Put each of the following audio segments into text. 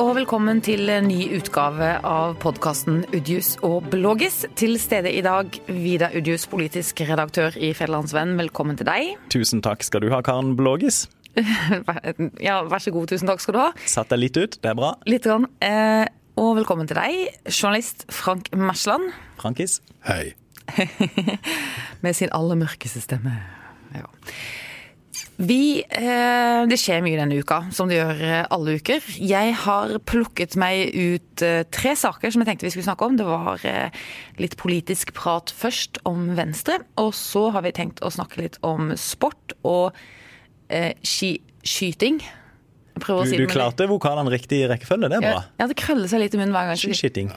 og velkommen til en ny utgave av podkasten Udjus og Blågis. Til stede i dag, Vida Udjus, politisk redaktør i Federlandsvenn. Velkommen til deg. Tusen takk skal du ha, Karen Blågis. ja, vær så god. Tusen takk skal du ha. Satt deg litt ut, det er bra. Litt grann. Eh, og velkommen til deg, journalist Frank Mersland. Frankis. Hei. Med sin aller mørkeste stemme. Ja. Vi, eh, det skjer mye denne uka, som det gjør eh, alle uker. Jeg har plukket meg ut eh, tre saker som jeg tenkte vi skulle snakke om. Det var litt politisk prat først om Venstre. Og så har vi tenkt å snakke litt om sport og skiskyting. Du, si du klarte vokalene riktig i rekkefølge, det er bra. Ja, det krøller seg litt i munnen hver gang. Skiskyting.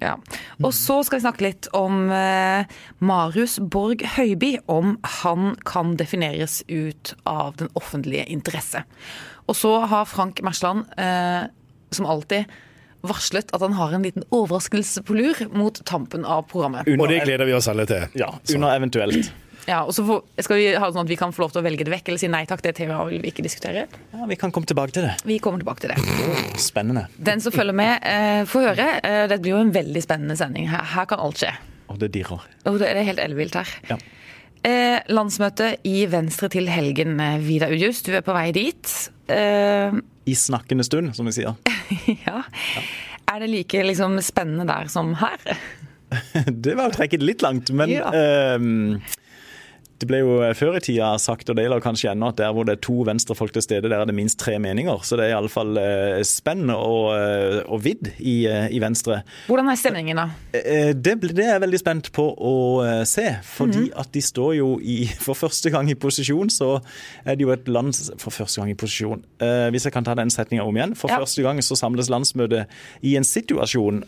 Ja. Og så skal vi snakke litt om eh, Marius Borg Høiby, om han kan defineres ut av den offentlige interesse. Og så har Frank Mersland, eh, som alltid, varslet at han har en liten overraskelse på lur mot tampen av programmet. Under, og det gleder vi oss alle til. Ja, under eventuelt. Ja, og så får, Skal vi ha det sånn at vi kan få lov til å velge det vekk, eller si nei takk, det temaet vil vi ikke diskutere? Ja, Vi kan komme tilbake til det. Vi kommer tilbake til det. Spennende. Den som følger med, eh, får høre. Eh, det blir jo en veldig spennende sending. Her, her kan alt skje. Og det dirrer. Og det er helt ellevilt her. Ja. Eh, landsmøte i Venstre til helgen, Vidar Vida Udjus. Du er på vei dit. Eh, I snakkende stund, som vi sier. ja. ja. Er det like liksom, spennende der som her? det var å trekke det litt langt, men ja. Det ble jo eh, før i tida sagt, og det gjelder kanskje ennå, at der hvor det er to venstrefolk til stede, der er det minst tre meninger. Så det er iallfall eh, spenn og, eh, og vidd i, i, Venstre. Hvordan er stemningen, da? Det, det er jeg veldig spent på å se. Fordi mm -hmm. at de står jo i For første gang i posisjon, så er det jo et land For første gang i posisjon. Hvis jeg kan ta den setninga om igjen. For ja. første gang så samles landsmøtet i en situasjon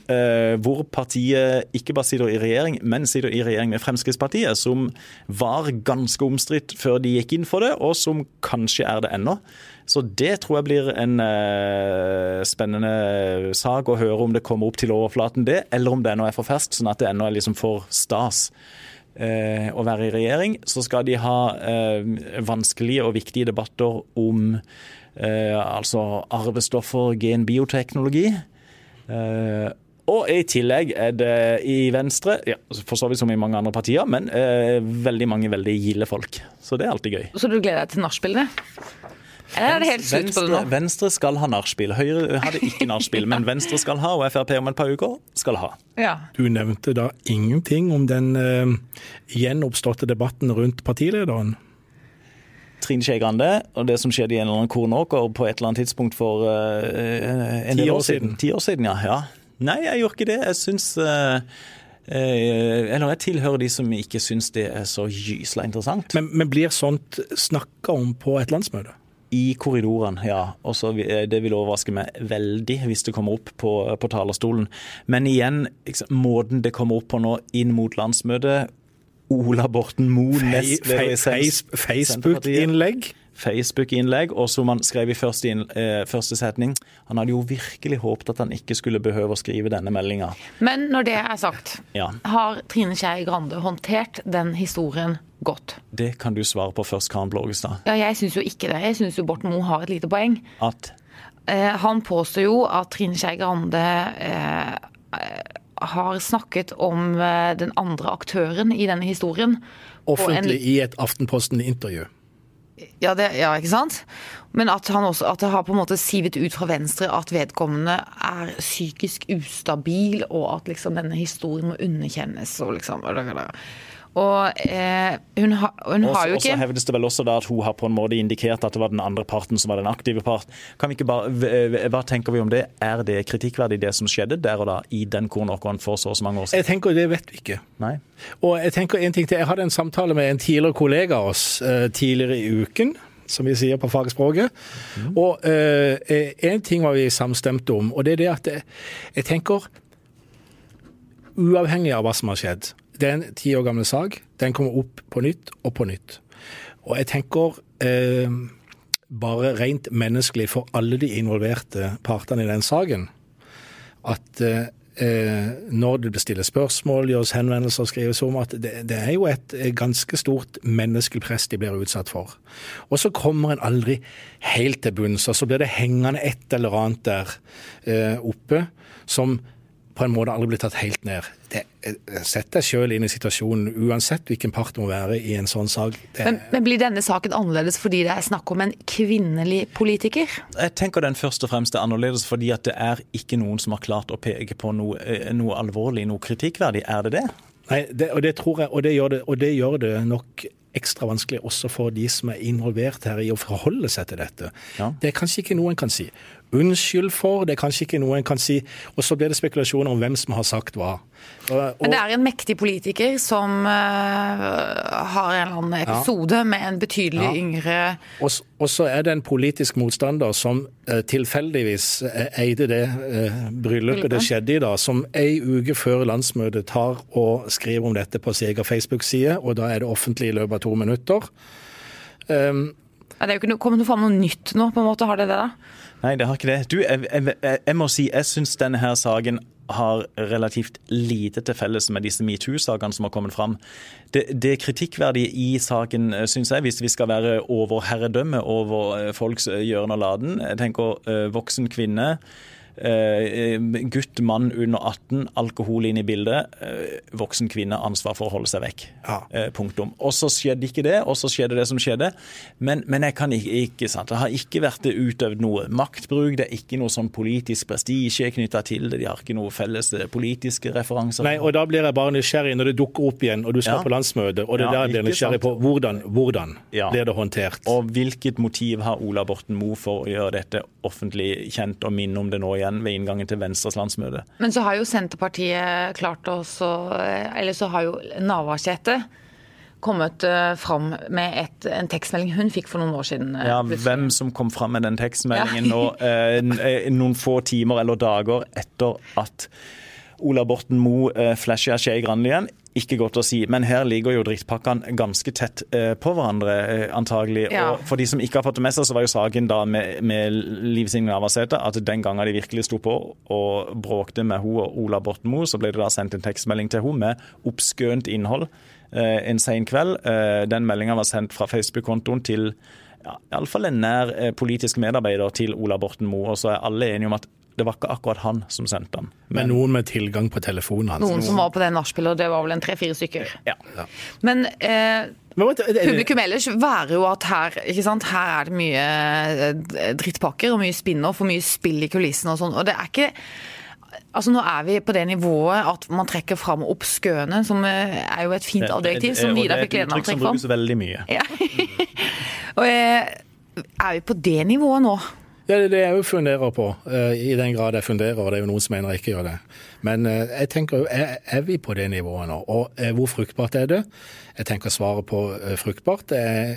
hvor partiet ikke bare sitter i regjering, men sitter i regjering med Fremskrittspartiet, som var ganske omstridt før de gikk inn for det, og som kanskje er det ennå. Så det tror jeg blir en eh, spennende sak å høre om det kommer opp til overflaten, det, eller om det ennå er for ferskt, sånn at det ennå er liksom for stas. Eh, å være i regjering, så skal de ha eh, vanskelige og viktige debatter om altså arvestoffer, genbioteknologi. Uh, og i tillegg er det i Venstre, ja, for så vidt som i mange andre partier, men eh, veldig mange veldig gilde folk. Så det er alltid gøy. Så du gleder deg til nachspielene? Eller er det helt slutt på det nå? Venstre skal ha nachspiel. Høyre hadde ikke nachspiel, men Venstre skal ha, og Frp om et par uker skal ha. Ja. Du nevnte da ingenting om den eh, gjenoppståtte debatten rundt partilederen. Trine Skei Grande og det som skjedde i en eller annen kornåker på et eller annet tidspunkt for eh, en del år siden. Ti år siden, ja. ja. Nei, jeg gjør ikke det. Jeg syns uh, eller jeg tilhører de som ikke syns det er så gysla interessant. Men, men blir sånt snakka om på et landsmøte? I korridoren, ja. Også, Det vil overraske meg veldig hvis det kommer opp på, på talerstolen. Men igjen, liksom, måten det kommer opp på nå inn mot landsmøtet Ola Borten Moe, Facebook-innlegg? Facebook-innlegg, og som han skrev i første, inn, eh, første, setning. Han hadde jo virkelig håpet at han ikke skulle behøve å skrive denne meldinga. Men når det er sagt, ja. har Trine Skei Grande håndtert den historien godt? Det kan du svare på først, Karen Blågestad. Ja, jeg syns jo ikke det. Jeg syns jo Borten Moe har et lite poeng. At? Eh, han påstår jo at Trine Skei Grande eh, har snakket om eh, den andre aktøren i denne historien. Offentlig en... i et Aftenposten-intervju. Ja, det, ja, ikke sant? Men at, også, at, det har på en måte sivet ut fra Venstre at vedkommende er psykisk ustabil, og at liksom denne historien må underkjennes. og liksom... Og eh, hun, ha, hun også, har jo ikke Og så hevdes det vel også da at hun har på en måte indikert at det var den andre parten som var den aktive part. Kan vi ikke bare, Hva tenker vi om det? Er det kritikkverdig det som skjedde der og da i den kornåkeren for så og så mange år siden? Jeg tenker Det vet vi ikke. Nei. Og Jeg tenker en ting til. Jeg hadde en samtale med en tidligere kollega av oss uh, tidligere i uken som vi sier på fagspråket. Mm. Og uh, en ting var vi samstemte om, og det er det at jeg, jeg tenker Uavhengig av hva som har skjedd, det er en ti år gammel sak. Den kommer opp på nytt og på nytt. Og jeg tenker eh, bare rent menneskelig for alle de involverte partene i den saken, at eh, eh, når det stilles spørsmål, gjøres henvendelser og skrives om, at det, det, er jo et ganske stort menneskelig press de blir utsatt for. Og så kommer en aldri helt til bunns, og så blir det hengende et eller annet der eh, oppe som på en måte aldri blitt tatt helt ned. Det, Sett deg sjøl inn i situasjonen, uansett hvilken part det må være i en sånn sak. Men, men, blir denne saken annerledes fordi det er snakk om en kvinnelig politiker? Jeg tenker den først og fremst er annerledes fordi at det er ikke noen som har klart å peke på noe, eh, noe alvorlig, noe kritikkverdig. Er det det? Nei, det, og det tror jeg, og det gjør det, og det, gjør det nok ekstra vanskelig også for de som er involvert her i å forholde seg til dette. Ja. Det er kanskje ikke noe en kan si unnskyld for. Det er kanskje ikke noe en kan si. Og så blir det spekulasjoner om hvem som har sagt hva. Og, og, Men det er en mektig politiker som uh, har en eller annen episode ja. med en betydelig ja. yngre og, så er det en politisk motstander som uh, tilfeldigvis uh, eide det bryllupet det skjedde i dag, som ei uke før landsmøtet tar og skriver om dette på sin egen Facebook-side, og da er det offentlig i løpet av to minutter. Um, det er jo ikke noe, kommet fram noe nytt nå, på en måte, har det det? da? Nei, det har ikke det. Du, jeg, jeg, jeg må si, jeg syns denne her saken har relativt lite til felles med disse metoo-sakene som har kommet fram. Det, det kritikkverdige i saken, syns jeg, hvis vi skal være overherredømme over eh, folks gjøren og laden Jeg tenker voksen kvinne Eh, gutt, mann under 18, alkohol inn i bildet. Eh, voksen kvinne, ansvar for å holde seg vekk. Ja. Eh, punktum. Og så skjedde ikke det, og så skjedde det som skjedde. Men, men jeg kan ikke, ikke sant? det har ikke vært utøvd noe maktbruk. Det er ikke noe sånn politisk prestisje knytta til det. De har ikke noe felles politiske referanser. Nei, og da blir jeg bare nysgjerrig når det dukker opp igjen, og du skal ja. på landsmøte, og det ja, der jeg blir nysgjerrig sant? på hvordan, hvordan ja. blir det håndtert? Og hvilket motiv har Ola Borten Moe for å gjøre dette offentlig kjent og minne om det nå igjen? Igjen ved inngangen til Venstres landsmøte. Men så har jo Senterpartiet klart også Eller så har jo Navarsete kommet uh, fram med et, en tekstmelding hun fikk for noen år siden. Ja, ja, Hvem som kom fram med den tekstmeldingen ja. nå, eh, noen få timer eller dager etter at Ola Borten Moe uh, flasher Skei Grande igjen. Ikke godt å si, men her ligger jo drittpakkene ganske tett eh, på hverandre, eh, antagelig. Ja. Og for de som ikke har fått det med seg, så var jo saken da med, med Liv Signe Navarsete at den gangen de virkelig sto på og bråkte med hun og Ola Borten Moe, så ble det da sendt en tekstmelding til hun med oppskønt innhold eh, en sen kveld. Eh, den meldinga var sendt fra Facebook-kontoen til ja, iallfall en nær eh, politisk medarbeider til Ola Borten Moe. Og så er alle enige om at det var ikke akkurat han som sendte den. Men, men noen med tilgang på telefonen hans. Noen som var på det nachspielet, og det var vel en tre-fire stykker. Ja. ja. Men eh, publikum ellers værer jo at her, ikke sant? her er det mye eh, drittpakker og mye spin-off og mye spill i kulissene og sånn. Og det er ikke Altså Nå er vi på det nivået at man trekker fram obskøne, som eh, er jo et fint adjektiv. som Vidar fikk gleden av å trekke fram. Det er et uttrykk som brukes veldig mye. Ja. og eh, Er vi på det nivået nå? Ja, Det er det jeg òg funderer på, eh, i den grad jeg funderer. og Det er jo noen som mener jeg ikke gjør det. Men eh, jeg tenker jo, er, er vi på det nivået nå? Og eh, hvor fruktbart er det? Jeg tenker svaret på fruktbart det er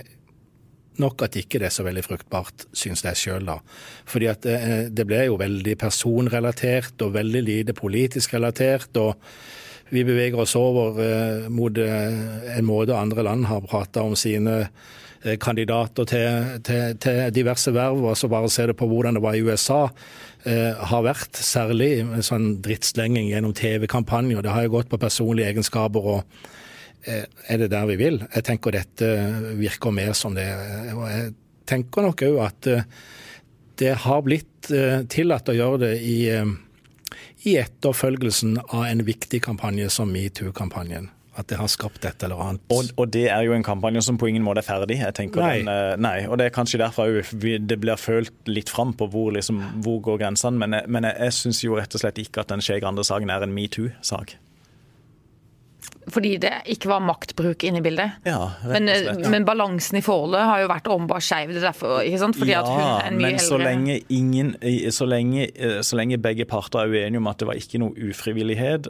nok at ikke det er så veldig fruktbart, syns jeg sjøl, da. Fordi at det ble jo veldig personrelatert og veldig lite politisk relatert. og vi beveger oss over mot en måte andre land har prata om sine kandidater til, til, til diverse verv, og så bare se det på hvordan det var i USA, eh, har vært. Særlig sånn drittslenging gjennom TV-kampanjer. Det har jo gått på personlige egenskaper. og eh, Er det der vi vil? Jeg tenker dette virker mer som det. Og jeg tenker nok òg at eh, det har blitt eh, tillatt å gjøre det i, i etterfølgelsen av en viktig kampanje som metoo-kampanjen at det har skapt et eller annet. Og, og, det er jo en kampanje som på ingen måte er ferdig. jeg tenker nei. Den, eh, nei. Og det er kanskje derfor det blir følt litt fram på hvor, liksom, hvor går grensene. Men, jeg, men jeg, jeg syns jo rett og slett ikke at den Skei Grande-saken er en metoo-sak. Fordi det ikke var maktbruk inne i bildet. Ja, men, eh, ja. men, balansen i forholdet har jo vært åpenbart skeiv. Fordi ja, at hun er en mye men så lenge, ingen, så, lenge, så lenge begge parter er uenige om at det var ikke noe ufrivillighet,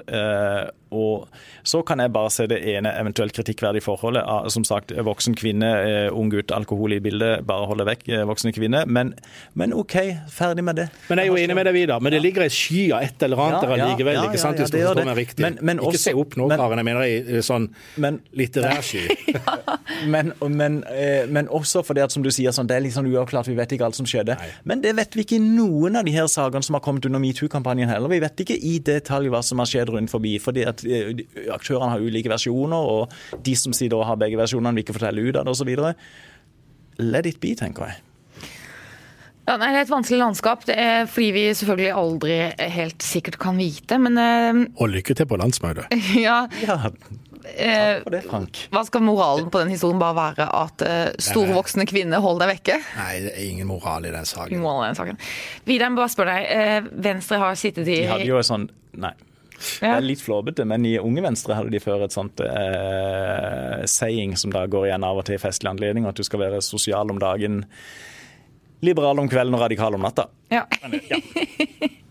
og så kan jeg bare se det ene eventuelt kritikkverdige forholdet. av, Som sagt, voksen kvinne, eh, ung gutt, alkohol i bildet. Bare holde vekk eh, voksne kvinner. Men, men OK, ferdig med det. Men jeg er jo enig med deg, Vidar. Men det ligger ei sky av et eller annet Ja, der allikevel. ja, ikke sant? Hvis du forstår meg riktig. Men- men ikke se opp nå, Karen. Jeg mener i sånn Men- litterær sky. Men, men, eh, men også fordi at som du sier, sånn, det er litt sånn uavklart, vi vet ikke alt som skjedde. Nei. Men det vet vi ikke i noen av de her sakene som har kommet under metoo-kampanjen heller. Vi vet ikke i detalj hva som har skjedd rundt forbi, fordi at eh, de- aktørene har ulike versjoner, og de som sier da har begge versjonene, vil ikke fortelle ut av det osv. Let it be, tenker jeg. Ja, nei, det er et vanskelig landskap, det er fordi vi selvfølgelig aldri helt sikkert kan vite. Men eh, Og lykke til på landsmøtet. ja, Ja, Takk for det, Frank. hva skal moralen på den historien bare være? At eh, store voksne kvinner holder deg vekke? Nei, det er ingen moral i den saken. Moral i den saken. Vidar, jeg må bare spørre deg. eh, Venstre har sittet i De hadde jo en sånn Nei. Det er litt flåbete, men i Unge Venstre hadde de før et sånt eh, saying som da går igjen av og til i festlige anledninger, at du skal være sosial om dagen, liberal om kvelden og radikal om natta. ja.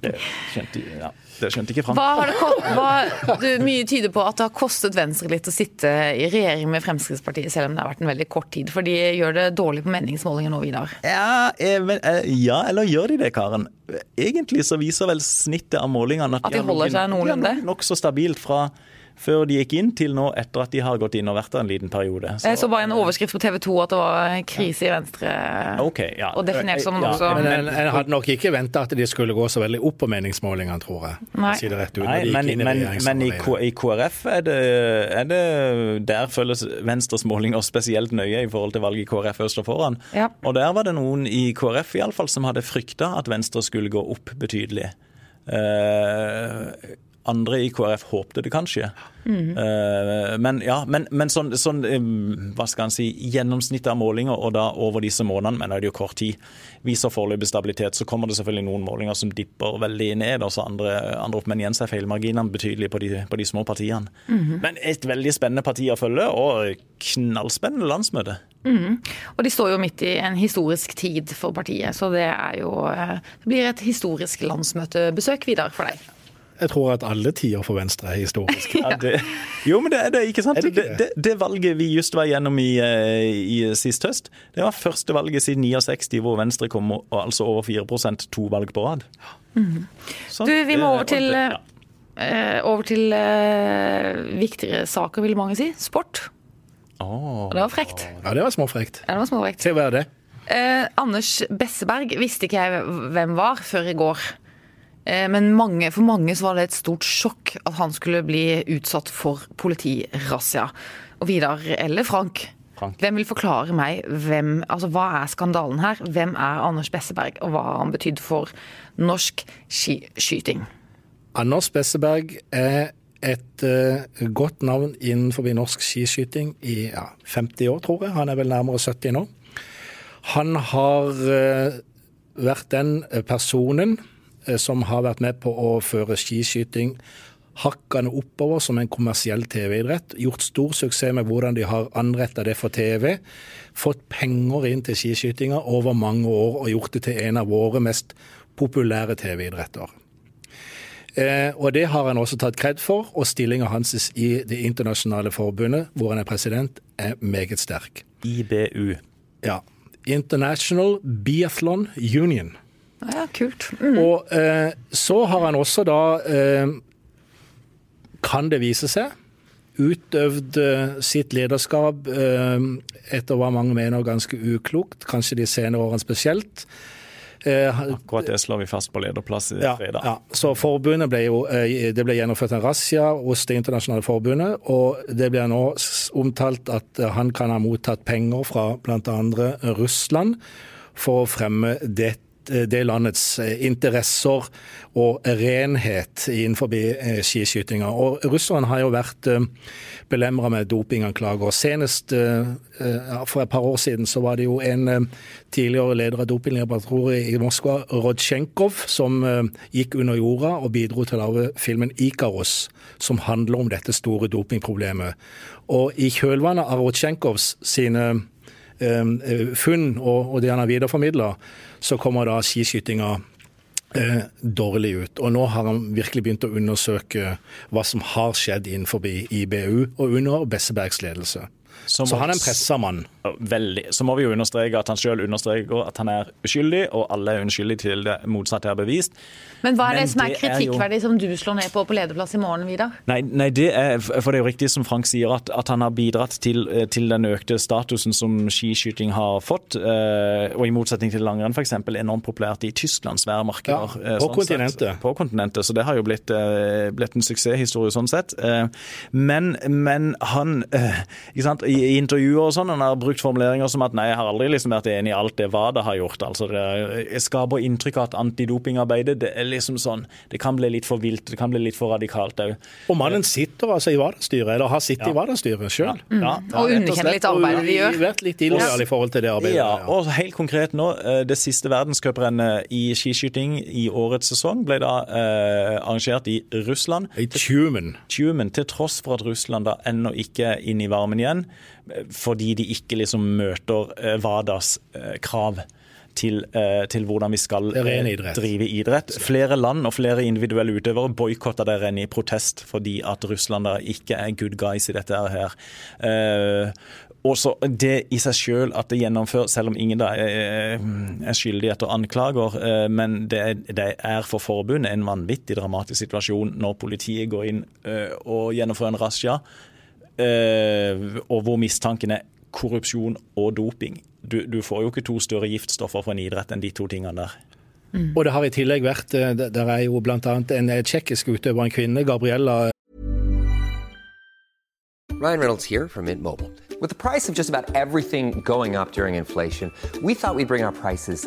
Det skjønte, ja, det skjønte ikke Frank. Hva har det hva, du, Mye tyder på at det har kostet Venstre litt å sitte i regjering med Fremskrittspartiet, selv om det har vært en veldig kort tid. For de gjør det dårlig på meningsmålinger nå, Vidar. Ja, eh, men, eh, ja, eller gjør de det, Karen? Egentlig så viser vel snittet av målingene At de har holder seg noenlunde? de Nokså stabilt fra før de gikk inn til nå, etter at de har gått inn og vært der en liten periode. Jeg så bare en overskrift på TV 2 at det var krise i Venstre. Ok, ja. Og definert som Ja, også- Men en, en hadde nok ikke venta at de skulle gå så veldig opp på meningsmålingene, tror jeg. Nei. Si det rett ut, Nei, men, i men, men i. K- i KrF er det, er det Der følges Venstres målinger spesielt nøye i forhold til valget i KrF øst og foran. Ja. Og der var det noen i KrF i alle fall som hadde frykta at Venstre skulle gå opp betydelig. Eh, andre i KrF håpte det kanskje. Eh, men ja, men, men sånn, sånn eh, hva skal en si, gjennomsnittet av målinger, og da over disse månedene, men er det jo kort tid, viser foreløpig stabilitet. Så kommer det selvfølgelig noen målinger som dipper veldig ned, og så andre, andre opp. Men igjen så er feilmarginene betydelige på de, på de små partiene. Men et veldig spennende parti å følge, og knallspennende landsmøte. Og de står jo midt i en historisk tid for partiet, så det er jo eh, Det blir et historisk landsmøtebesøk, Vidar, for deg. Jeg tror at alle tider for Venstre er historiske. Ja, jo, men det er det, ikke sant? Er det Det, ikke det, det valget vi just var gjennom i, eh, i sist høst, det var første valget siden 69 hvor Venstre kom og, altså over 4% to valg på rad. Så Du, vi må over til, det- ja. eh, over til uh, viktigere saker, vil mange si. Sport. Oh. Det var frekt. Ja, det var småfrekt. Ja, det var småfrekt. Se hva er det? Eh, Anders Besseberg visste ikke jeg hvem var før i går. Eh, men mange, for mange så var det et stort sjokk at han skulle bli utsatt for politirazzia. Og Vidar eller Frank, Frank. hvem vil forklare meg hvem, altså hva er skandalen her? Hvem er Anders Besseberg, og hva har han betydd for norsk skiskyting? Anders Besseberg er et uh, godt navn innenfor norsk skiskyting i ja, 50 år, tror jeg. Han er vel nærmere 70 nå. Han har uh, vært den personen som har vært med på å føre skiskyting hakkende oppover som en kommersiell TV-idrett. Gjort stor suksess med hvordan de har anretta det for TV. Fått penger inn til skiskytinga over mange år og gjort det til en av våre mest populære TV-idretter. Eh, og det har han også tatt kred for, og stillinga hans i Det internasjonale forbundet, hvor han er president, er meget sterk. IBU. Ja. International Biathlon Union. Ja, kult. Mm. Og eh, så har han også da, eh, kan det vise seg, utøvd eh, sitt lederskap eh, etter hva mange mener ganske uklokt, kanskje de senere årene spesielt. Eh, Akkurat det slår vi fast på lederplass i ja, fredag. ja. Så forbundet ble jo, eh, det ble gjennomført en razzia hos Det internasjonale forbundet, og det blir nå omtalt at han kan ha mottatt penger fra bl.a. Russland for å fremme det, det landets eh, interesser og renhet innenfor eh, skiskytinga. Og russerne har jo vært eh, belemra med dopinganklager. Senest eh, eh, for et par år siden så var det jo en eh, tidligere leder av dopinglaboratoriet i Moskva, Rodsjenkov, som eh, gikk under jorda og bidro til å lage filmen 'Ikaros', som handler om dette store dopingproblemet. Og i kjølvannet av Rodsjenkovs sine eh, funn og, og det han har videreformidla, så kommer da skiskytinga eh, dårlig ut. Og nå har han virkelig begynt å undersøke hva som har skjedd innenfor IBU og under Bessebergs ledelse. Så, så han er en pressa mann? Veldig. Så må vi jo understreke at han sjøl understreker at han er uskyldig, og alle er uskyldige til det motsatte er bevist. Men hva er det Men som er kritikkverdig, jo... som du slår ned på på lederplass i morgen, Vidar? Nei, nei, det er, for det er jo riktig som Frank sier, at, at han har bidratt til, eh, til, den økte statusen som skiskyting har fått. Eh, og i motsetning til langrenn f.eks. enormt populært i Tyskland, svære markeder. Ja, på sånn kontinentet. Sett, på kontinentet. Så det har jo blitt, blitt en suksesshistorie sånn sett. Men, men han ikke sant, i, i intervjuer og sånn, han har brukt formuleringer som at nei, jeg har aldri liksom vært enig i alt det WADA har gjort. Altså, det skaper inntrykk av at antidopingarbeidet det er liksom sånn, det kan bli litt for vilt, det kan bli litt for radikalt òg. Og mannen sitter altså i WADA-styret, eller har sittet ja. i WADA-styret sjøl. Ja. Ja, mm. og underkjenner litt arbeidet de gjør. Vært litt illojal i forhold til det arbeidet. Ja, og helt konkret nå, eh, det siste verdenscuprennet i skiskyting i årets sesong ble da eh, arrangert i Russland. I Tjumen. Tjumen, til tross for at Russland da ennå ikke er inne i varmen igjen fordi de ikke liksom møter eh, WADAs eh, krav. Til, eh, til, hvordan vi skal idrett. drive idrett. Flere land og flere individuelle utøvere boikotta det rennet i protest fordi at Russland ikke er good guys i dette her. Eh, også det i seg selv at det gjennomføres, selv om ingen da er, er skyldig etter anklager, men det er, det er for forbundet en vanvittig dramatisk situasjon når politiet går inn og gjennomfører en razzia Eh, og hvor mistanken er korrupsjon og doping. Du, du, får jo ikke to større giftstoffer for en idrett enn de to tingene der. Mm. Og det har i tillegg vært Det Der er jo bl.a. en eh, tsjekkisk utøver, en kvinne, Gabriella Ryan Reynolds here from Mint Mobile. With the price of just about everything going up during inflation, we thought we'd bring our prices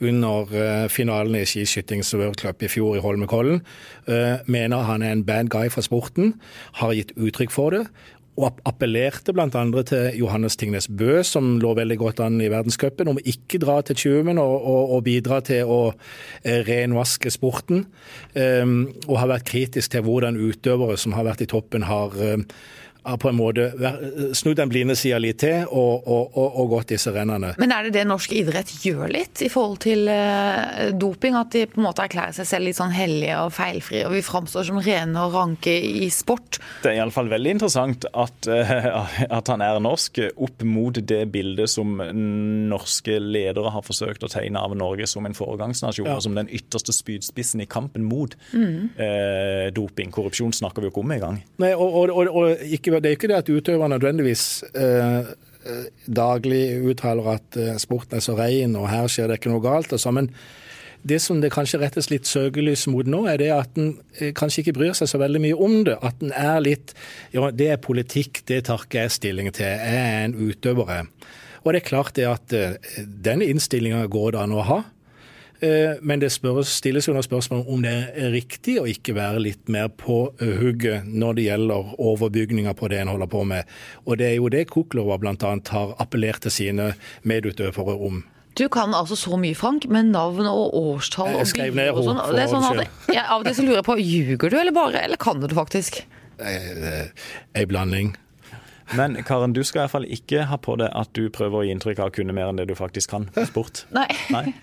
under eh, finalen i skiskytings World Cup i fjor i Holmenkollen. Eh, mener han er en bad guy for sporten, har gitt uttrykk for det. Og appellerte bl.a. til Johannes Tingnes Bø, som lå veldig godt an i verdenscupen, om ikke dra til Tjumen og, og, og, bidra til å eh, renvaske sporten. Og har vært kritisk til hvordan utøvere som har vært i toppen, har har på en måte snudd den blinde sida litt til og, og, og, og, gått disse rennene. Men er det det norsk idrett gjør litt i forhold til uh, doping? At de på en måte erklærer seg selv litt sånn hellige og feilfrie, og vi framstår som rene og ranke i sport? Det er iallfall veldig interessant at, uh, at, han er norsk, opp mot det bildet som norske ledere har forsøkt å tegne av Norge som en foregangsnasjon, ja. og som den ytterste spydspissen i kampen mot mm. uh, doping. Korrupsjon snakker vi jo ikke om engang. Nei, og, og, og ikke det er ikke det at utøver nødvendigvis eh, eh, daglig uttaler at eh, sporten er så ren og her skjer det ikke noe galt. Altså. Men det som det kanskje rettes litt søkelys mot nå, er det at en eh, kanskje ikke bryr seg så veldig mye om det. At en er litt Ja, det er politikk, det tar ikke jeg stilling til. Jeg er en utøver. Og det er klart det at den innstillinga går det an å ha. Eh, men det spørres, stilles under spørsmål om det er riktig å ikke være litt mer på hugget når det gjelder overbygninger på det en holder på med. Og det er jo det Kuklova bl.a. har appellert til sine medutøvere om. Du kan altså så mye, Frank, med navn og årstall og bilder og sånn. Det er sånn at jeg, av og til så lurer jeg på, ljuger du eller bare, eller kan du det faktisk? Ei blanding. Men Karen, du skal iallfall ikke ha på deg at du prøver å gi inntrykk av å kunne mer enn det du faktisk kan sport. Nei. Nei.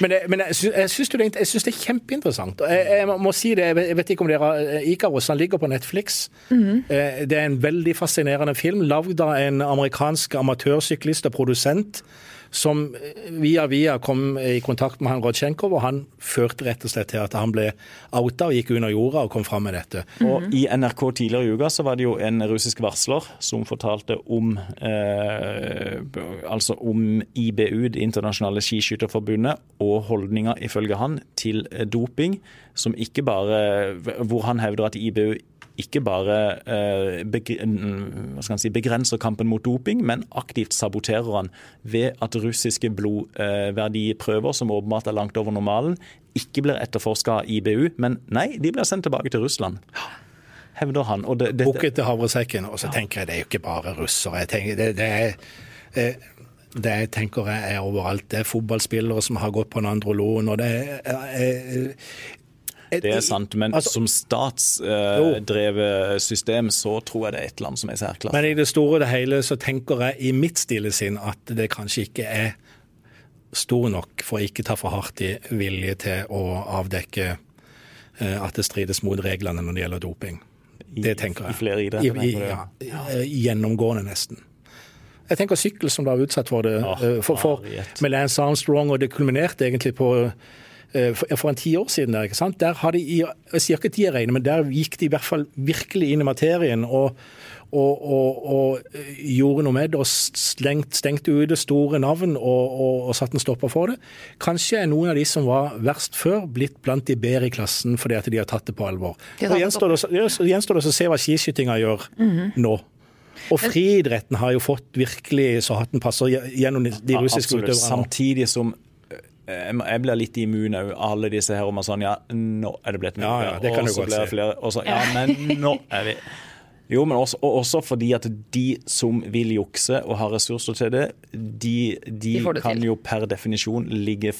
Men, men jeg, jeg syns det, det, er kjempeinteressant. Jeg, jeg, må si det, jeg vet ikke om dere eh, Ikaros han ligger på Netflix. Mm. Det er en veldig fascinerende film, lagd av en amerikansk amatørsyklist og produsent som via via kom i kontakt med han Rodsjenkov, og han førte rett og slett til at han ble outa og gikk under jorda og kom fram med dette. Mm -hmm. Og I NRK tidligere i uka så var det jo en russisk varsler som fortalte om eh, altså om IBU, Det internasjonale skiskytterforbundet, og holdninga ifølge han til doping, som ikke bare hvor han hevder at IBU ikke bare eh, skal si, begrenser kampen mot doping, men aktivt saboterer han ved at russiske blodverdiprøver, som åpenbart er langt over normalen, ikke blir etterforska av IBU, men nei, de blir sendt tilbake til Russland. Hevder han. Og det, Bukket til havresekken. Og så tenker jeg det er jo ikke bare russere. Jeg tenker, det, det er eh, det jeg tenker jeg er overalt. Det er fotballspillere som har gått på en androlon. og det er, det er sant, men altså, som statsdrevet system så tror jeg det er et land som er i særklasse. Men i det store og det hele så tenker jeg i mitt stille sinn at det kanskje ikke er stor nok for å ikke ta for hardt i vilje til å avdekke uh, at det strides mot reglene når det gjelder doping. Det tenker jeg. I flere idretter? Ja, eh, gjennomgående, nesten. Jeg tenker sykkel som da er utsatt for det. Oh, for, for, med Lance Armstrong, og det kulminerte egentlig på Eh, for en ti år siden. Der ikke sant? Der hadde, jeg sier ikke de er men der gikk de i hvert fall virkelig inn i materien. og og, og, og, gjorde noe med det og stengt, stengte ute store navn og, og satte en stopper for det. Kanskje er noen av de som var verst før, blitt blant de bedre i klassen fordi at de har tatt det på alvor. Det Gjenstår det å se hva skiskytinga gjør mm -hmm. nå. Og friidretten har jo fått virkelig så hatten passer gjennom de russiske utøverne. Samtidig som jeg blir litt immun av alle disse her om at sånn Ja, nå er det blitt mye. Ja, ja, det kan du godt si. Flere, og så, ja, men nå er vi jo, men også, også, fordi at de som vil jukse og har ressurser til det, de, de, de kan til. jo per definisjon ligge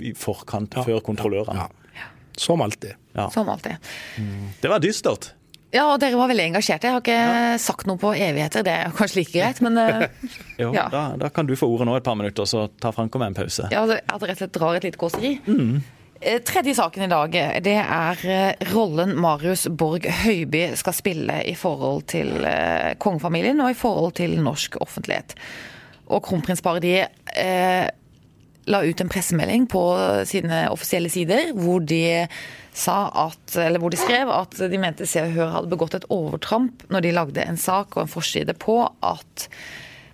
i forkant ja, før kontrollørene. Ja, Som alltid. Som alltid. Mm. Det var dystert. Ja, og dere var veldig engasjerte. Jeg har ikke ja. sagt noe på evigheter, det er kanskje like greit, men uh, Jo, ja. da, da, kan du få ordet nå et par minutter, så tar Franko med en pause. Ja, at rett og slett drar et lite kåseri. Mm. Eh, tredje saken i dag, det er eh, rollen Marius Borg Høiby skal spille i forhold til kongefamilien og i forhold til norsk offentlighet. Og kronprinsparet de eh, la ut en pressemelding på sine offisielle sider hvor de at, hvor de skrev at de mente Se og Hør hadde begått et overtramp når de lagde en sak og en forside på at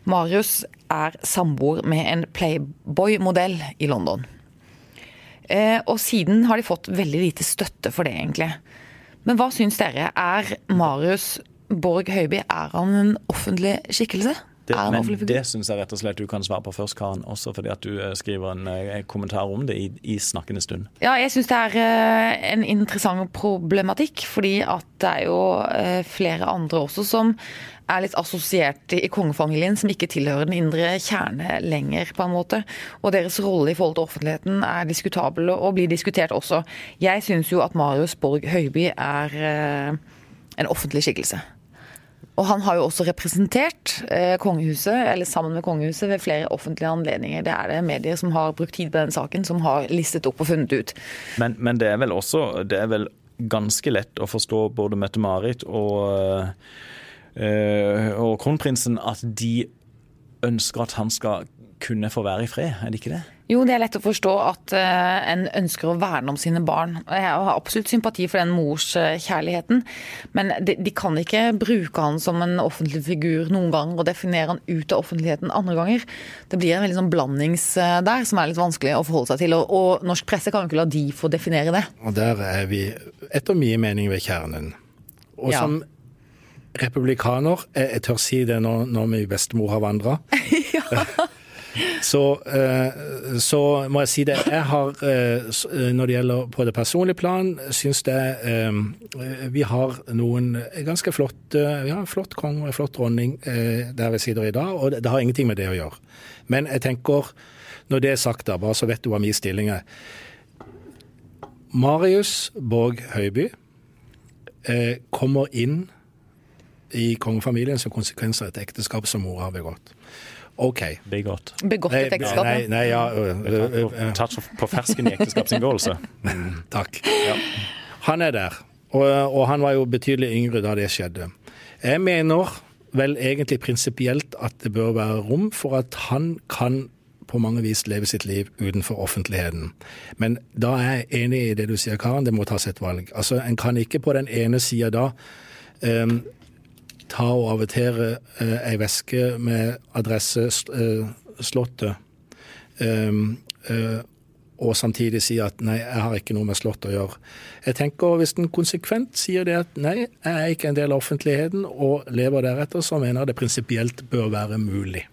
Marius er samboer med en Playboy-modell i London. Eh, og siden har de fått veldig lite støtte for det, egentlig. Men hva syns dere? Er Marius Borg Høiby er han en offentlig skikkelse? Det, men det syns jeg rett og slett du kan svare på først, Karen. Også fordi at du eh, skriver en, en eh, kommentar om det i, i snakkende stund. Ja, jeg syns det er eh, en interessant problematikk. Fordi at det er jo flere andre også som er litt assosiert i kongefamilien, som ikke tilhører den indre kjerne lenger, på en måte. Og deres rolle i forhold til offentligheten er diskutabel og blir diskutert også. Jeg syns jo at Marius Borg Høiby er en offentlig skikkelse. Og han har jo også representert eh, kongehuset, eller sammen med kongehuset, ved flere offentlige anledninger. Det er det medier som har brukt tid på den saken, som har listet opp og funnet ut. Men, men det er vel også det er vel ganske lett å forstå både Mette-Marit og, øh, og kronprinsen at de ønsker at han skal kunne få være i fred, er det ikke det? Jo, det er lett å forstå at uh, en ønsker å verne om sine barn. Jeg har absolutt sympati for den morskjærligheten, men de, de, kan ikke bruke han som en offentlig figur noen ganger og definere han ut av offentligheten andre ganger. Det blir en veldig sånn blandings uh, der som er litt vanskelig å forholde seg til, og, og norsk presse kan jo ikke la de få definere det. Og der er vi etter mye mening ved kjernen. Og ja. som republikaner, jeg, jeg tør si det når, når min bestemor har vandra ja. Så, eh, så, må jeg si det. Jeg har, eh, eh, når det gjelder på det personlige plan, syns jeg vi har noen ganske flotte Vi har en flott konge og en flott dronning der vi sitter i dag, og det har ingenting med det å gjøre. Men jeg tenker, når det er sagt, da, bare så vet du hva min stilling er. Marius Borg Høiby kommer inn i kongefamilien som konsekvens av et ekteskap som mor har begått. OK. Begått. Begått et ekteskap? Nei, nei, ja. Uh, Tatt på fersken i ekteskapsinngåelse. Takk. Ja. Han er der, og, og, han var jo betydelig yngre da det skjedde. Jeg mener vel egentlig prinsipielt at det bør være rom for at han kan på mange vis leve sitt liv utenfor offentligheten. Men da er jeg enig i det du sier, Karen, det må tas et valg. Altså, En kan ikke på den ene sida da um, ta og avitere eh, ei veske med adresse eh, Slottet. Um, eh, og samtidig si at nei, jeg har ikke noe med Slottet å gjøre. Jeg tenker Hvis en konsekvent sier det at nei, jeg er ikke en del av offentligheten og lever deretter, så mener jeg det prinsipielt bør være mulig.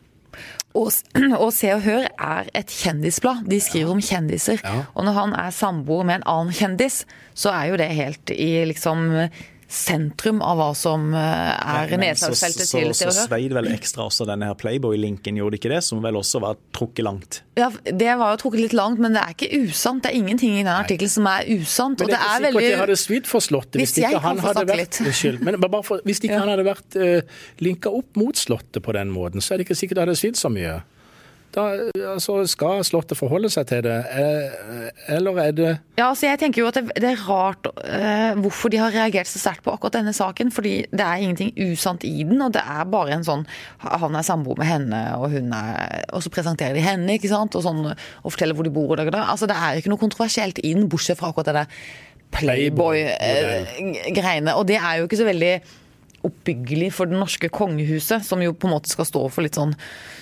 Og, og, Se og Hør er et kjendisblad. De skriver om kjendiser. Ja. Og når han er samboer med en annen kjendis, så er jo det helt i liksom sentrum av hva som eh, er nedslagsfeltet til Se og Hør. Så sveid vel ekstra også denne her Playboy-linken, gjorde ikke det? Som vel også var trukket langt? Ja, det var jo trukket litt langt, men det er ikke usant. Det er ingenting i den artikkelen som er usant. Men det er ikke sikkert veldig... det hadde svidd for Slottet hvis, hvis ikke han hadde vært Unnskyld, men bare for, hvis ikke ja. han hadde vært uh, eh, linka opp mot Slottet på den måten, så er det ikke sikkert det hadde svidd så mye. Da altså, skal Slottet forholde seg til det, eh, eller er det Ja, altså jeg tenker jo at det, det er rart uh, hvorfor de har reagert så sterkt på akkurat denne saken. Fordi det er ingenting usant i den, og det er bare en sånn Han er samboer med henne, og hun er Og så presenterer de henne, ikke sant, og, sånn, og forteller hvor de bor. Og det, altså det er ikke noe kontroversielt i den, bortsett fra akkurat det der Playboy-greiene. Eh, og det er jo ikke så veldig oppbyggelig for det norske kongehuset, som jo på en måte skal stå for litt sånn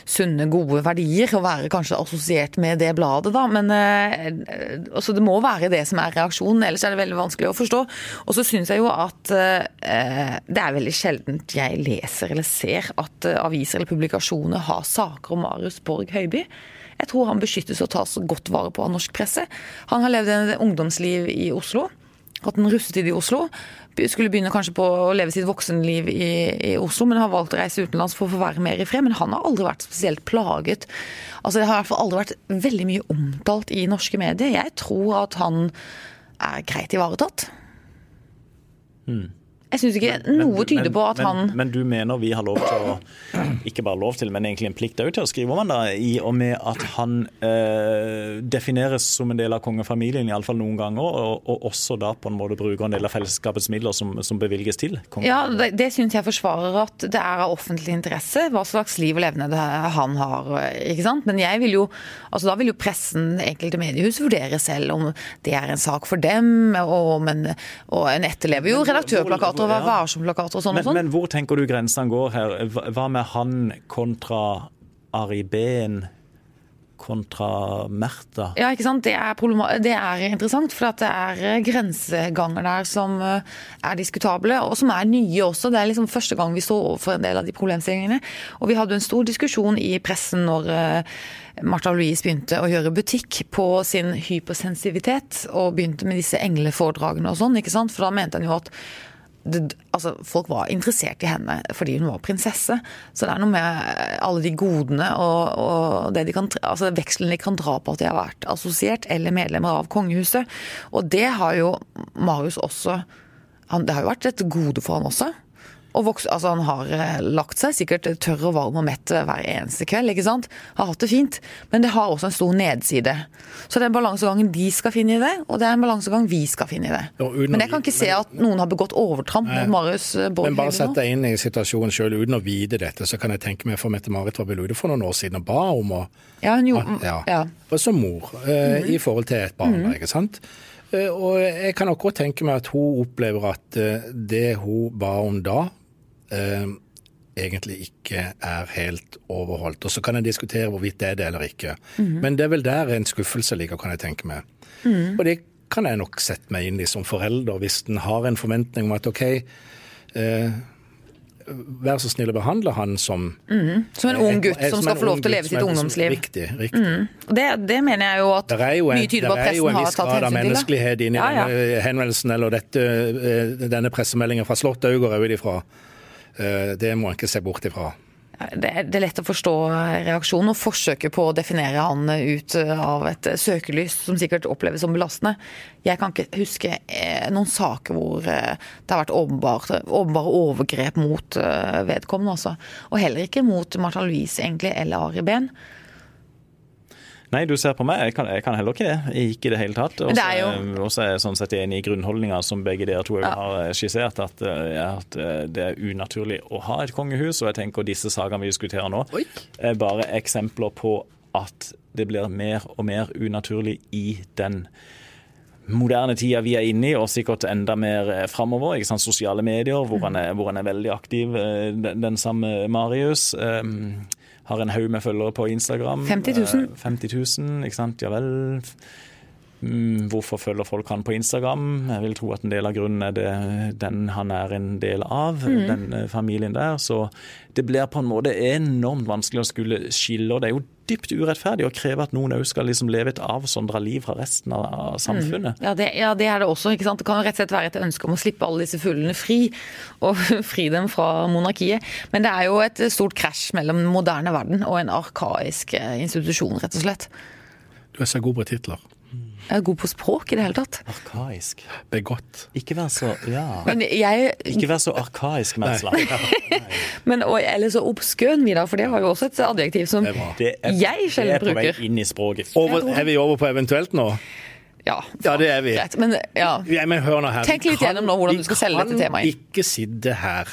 sunne, gode verdier, og være kanskje assosiert med det bladet, da. Men eh, altså det må være det som er reaksjonen, ellers er det veldig vanskelig å forstå. Og så syns jeg jo at eh, det er veldig sjeldent jeg leser eller ser at eh, aviser eller publikasjoner har saker om Marius Borg Høiby. Jeg tror han beskyttes og tas godt vare på av norsk presse. Han har levd en ungdomsliv i Oslo hatt en russetid i Oslo. Skulle begynne kanskje på å leve sitt voksenliv i, i, Oslo, men har valgt å reise utenlands for å få være mer i fred. Men han har aldri vært spesielt plaget. Altså Det har i hvert fall aldri vært veldig mye omtalt i norske medier. Jeg tror at han er greit ivaretatt. Mm. Jeg syns ikke men, noe tyder men, på at men, han Men du mener vi har lov til å Ikke bare lov til, men egentlig en plikt til å skrive om han da, i og med at han eh, defineres som en del av kongefamilien, iallfall noen ganger, og, og, også da på en måte bruker en del av fellesskapets midler som, som bevilges til kongen. Ja, det, det syns jeg forsvarer at det er av offentlig interesse hva slags liv og levende han har. ikke sant? Men jeg vil jo, altså da vil jo pressen, enkelte mediehus, vurdere selv om det er en sak for dem, og, men, og en etterlever jo redaktørplakater og Vær varsom-plakater og sånn. Men, men, hvor tenker du grensene går her? Hva med han kontra Ari Behn? kontra Märtha. Ja, ikke sant. Det er, det er interessant, for det er eh, grenseganger der som eh, er diskutable, og som er nye også. Det er liksom første gang vi står overfor en del av de problemstillingene. Og vi hadde en stor diskusjon i pressen når uh, Martha Louise begynte å gjøre butikk på sin hypersensitivitet, og begynte med disse engleforedragene og sånn, ikke sant. For da mente han jo at det, altså, folk var interessert i henne fordi hun var prinsesse. Så det er noe med alle de godene og, og de kan, altså vekselen de kan dra på at de har vært assosiert eller medlemmer av kongehuset. Og det har jo Marius også han, Det har jo vært et gode for han også. Og vokse, altså han har eh, lagt seg sikkert tørr og varm og mett hver eneste kveld. ikke sant? Har hatt det fint. Men det har også en stor nedside. Så det er en balansegang de skal finne i det, og det er en balansegang vi skal finne i det. Ja, men jeg kan ikke se at noen har begått overtramp mot Marius eh, Borg. Men bare sett deg inn i situasjonen sjøl uten å vite dette, så kan jeg tenke meg for Mette-Marit var vel ute for noen år siden og ba om å Ja, hun gjorde ja, ja. Som mor, eh, mm. i forhold til et barn, mm. ikke sant. Eh, og jeg kan også tenke meg at hun opplever at det hun ba om da, eh, egentlig ikke er helt overholdt. Og Så kan en diskutere hvorvidt det er det eller ikke. Mm. Men det er vel der en skuffelse ligger, kan jeg tenke meg. Mm. Og det kan jeg nok sette meg inn i som forelder, hvis en har en forventning om at OK, eh, vær så snill å behandle han som mm. Som en ung gutt som, som skal få lov til å leve sitt ungdomsliv. Riktig. riktig. Mm. Det, det, mener jeg jo at jo en, mye tyder på at pressen har tatt hensyn til. Det er jo en viss grad av menneskelighet inni ja, ja. henvendelsen eller dette, eh, denne pressemeldingen fra går jeg ut ifra. Eh, det må en ikke se bort ifra. Det er lett å forstå reaksjonen og forsøket på å definere han ut av et søkelys som sikkert oppleves som belastende. Jeg kan ikke huske eh, noen saker hvor eh, det har vært åpenbare, overgrep mot vedkommende. Også. Og heller ikke mot Martha Louise egentlig, eller Ari Behn. Nei, du ser på meg. Jeg kan, jeg kan heller ikke det. Ikke i det hele tatt. Og så er jeg sånn sett enig i grunnholdninga som begge dere to ja. har skissert, at, eh, at, eh, det er unaturlig å ha et kongehus. Og jeg tenker disse sakene vi diskuterer nå, Oi. er bare eksempler på at det blir mer og mer unaturlig i den moderne tida vi er inne i, og sikkert enda mer eh, framover. Sosiale medier, hvor han, er, hvor han, er, veldig aktiv, den, den samme Marius. Um, har en haug med følgere på Instagram. 50 000. Eh, 50 000, ikke sant. Ja vel. Mm, Hvorfor følger folk han på Instagram? Jeg vil tro at en del av grunnen er det, den han er en del av, den eh, familien der. Så det blir på en måte enormt vanskelig å skulle skille. Og det er jo dypt urettferdig å kreve at noen òg skal liksom leve et avsondra liv fra resten av samfunnet. samfunnet. Ja det, ja, det er det også. ikke sant? Det kan jo rett og slett være et ønske om å slippe alle disse fuglene fri, og fri dem fra monarkiet. Men det er jo et stort krasj mellom den moderne verden og en arkaisk eh, institusjon, rett og slett. Du er så god på titler. Jeg er god på språk i det hele tatt. Arkaisk. Begått. Ikke vær så Ja. Men jeg Ikke vær så arkaisk, Metzla. men, og, Eller så obskøn, Vidar, for det har jo også et adjektiv som Det er bra. Det er, jeg det er på vei inn i språket. Over, er vi over på eventuelt nå? Ja, Ja, det er vi. Men ja. Ja, men hør nå her. Tenk litt kan- gjennom nå hvordan du skal selge dette temaet. Vi kan ikke sitte her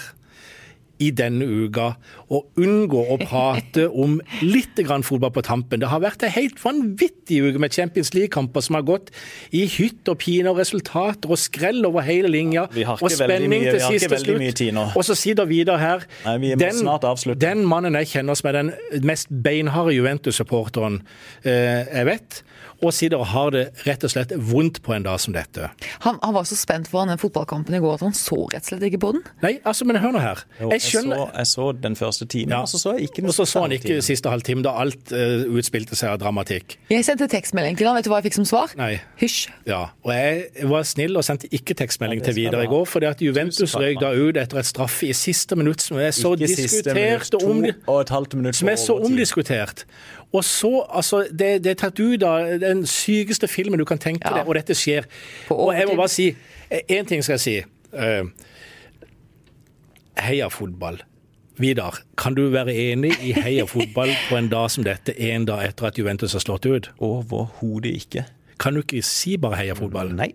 i denne uka og unngå å prate om litt grann fotball på tampen. Det har vært en helt vanvittig uke med Champions League-kamper som har gått i hytt og pine og resultater og skrell over hele linja. Vi har ikke og spenning mye- til vi har ikke siste tid nå. slutt. Og så sitter Vidar her. Nei, snart den mannen jeg kjenner som er den mest beinharde Juventus-supporteren eh, jeg vet, og sitter og har det rett og slett vondt på en dag som dette. Han, han var så spent foran den fotballkampen i går at han så rett og slett ikke på den. Nei, altså, men hør nå her. Jo, Jeg Jeg så, jeg så den første timen, Ja. og så så jeg ikke den Og så så han ikke siste halvtime, da alt uh, utspilte seg av dramatikk. Jeg sendte tekstmelding til han, vet du hva jeg fikk som svar? Nei. Hysj. Ja, og jeg var snill og sendte ikke tekstmelding Ja, til Vidar i går, fordi at Juventus røyk da ut etter et straffe i siste minutt som er så Ikke siste minutt, diskutert og om to og et halvt minutt som er så omdiskutert. Og så, altså, det, det er tatt ut av den sykeste filmen du kan tenke Ja. deg, og dette skjer. Og jeg må bare si, én ting skal jeg si. Eh, heia fotball. Vidar, kan du være enig i heia fotball på en dag som dette, en dag etter at Juventus har slått ut? Overhodet ikke. Kan du ikke si bare heia fotball? Nei.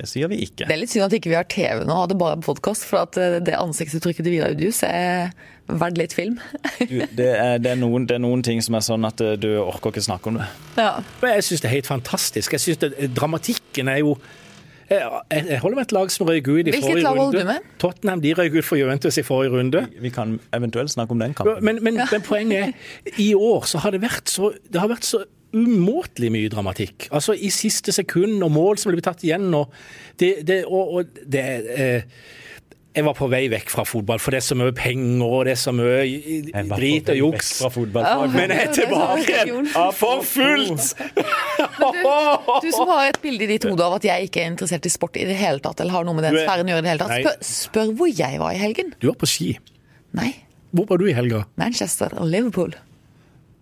Det sier vi ikke. Det er litt synd at ikke vi har TV nå, og hadde bare podkast, for at eh, det ansiktsuttrykket til Vidar Udius er verdt litt film. Du, det, er, det, er noen, det er noen ting som er sånn at eh, du orker ikke snakke om det. ja. Jeg syns det er helt fantastisk. Jeg synes det, Dramatikken er jo jeg, holder med et lag som røyk ut i Hvilket forrige lag runde. holder du med? Tottenham de røyk ut for Juventus i forrige runde. Vi kan eventuelt snakke om den kampen. Men, men, men poenget er, i år så har det vært så, det har vært så umåtelig mye dramatikk. Altså i siste sekund, og mål som blir tatt igjen. Og det, det, og, og det eh, Jeg var på vei vekk fra fotball, for det er så mye penger og det er så mye drit og juks. Men jeg er tilbake igjen for fullt! Du som har et bilde i ditt hode av at jeg ikke er interessert i sport i det hele tatt, eller har noe med den Du sfæren å gjøre i det hele tatt, spør, spør hvor jeg var i helgen. Du var på ski. Nei. Hvor var du i helga? Manchester og Liverpool.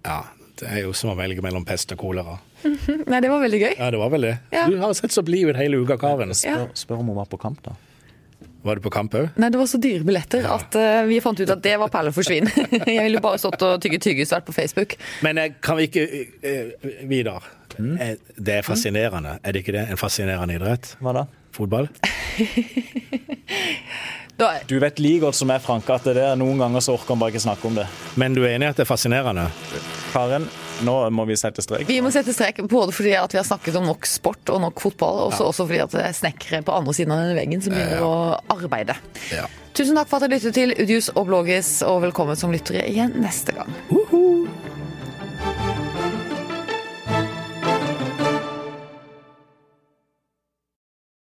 Ja, det er jo som å velge mellom pest og kolera. Nei, det var veldig gøy. Ja, det var veldig. Ja. Du har sett så blid ut hele uka, Karen. Spør, spør om hun var på kamp, da. Var du på kamp òg? Nei, det var så dyre billetter at uh, vi fant ut at det var perle for svin. jeg ville bare stått og tygge tyggesvert på Facebook. Men eh, kan vi ikke uh, Vidar. Mm. Det er fascinerende, er det ikke det? En fascinerende idrett? Hva da? Fotball? Da, Du vet like godt som jeg, Frank, at det er noen ganger så orker han bare ikke snakke om det. Men du er enig i at det er fascinerende? Karen, nå må vi sette strek. vi må sette strek både fordi at vi har snakket om nok sport og nok fotball, og ja. også fordi at det er snekkere på andre siden av denne veggen som begynner å arbeide. Ja. Tusen takk for at dere lyttet til Udius og Blågis, og velkommen som lyttere igjen neste gang. Uhu.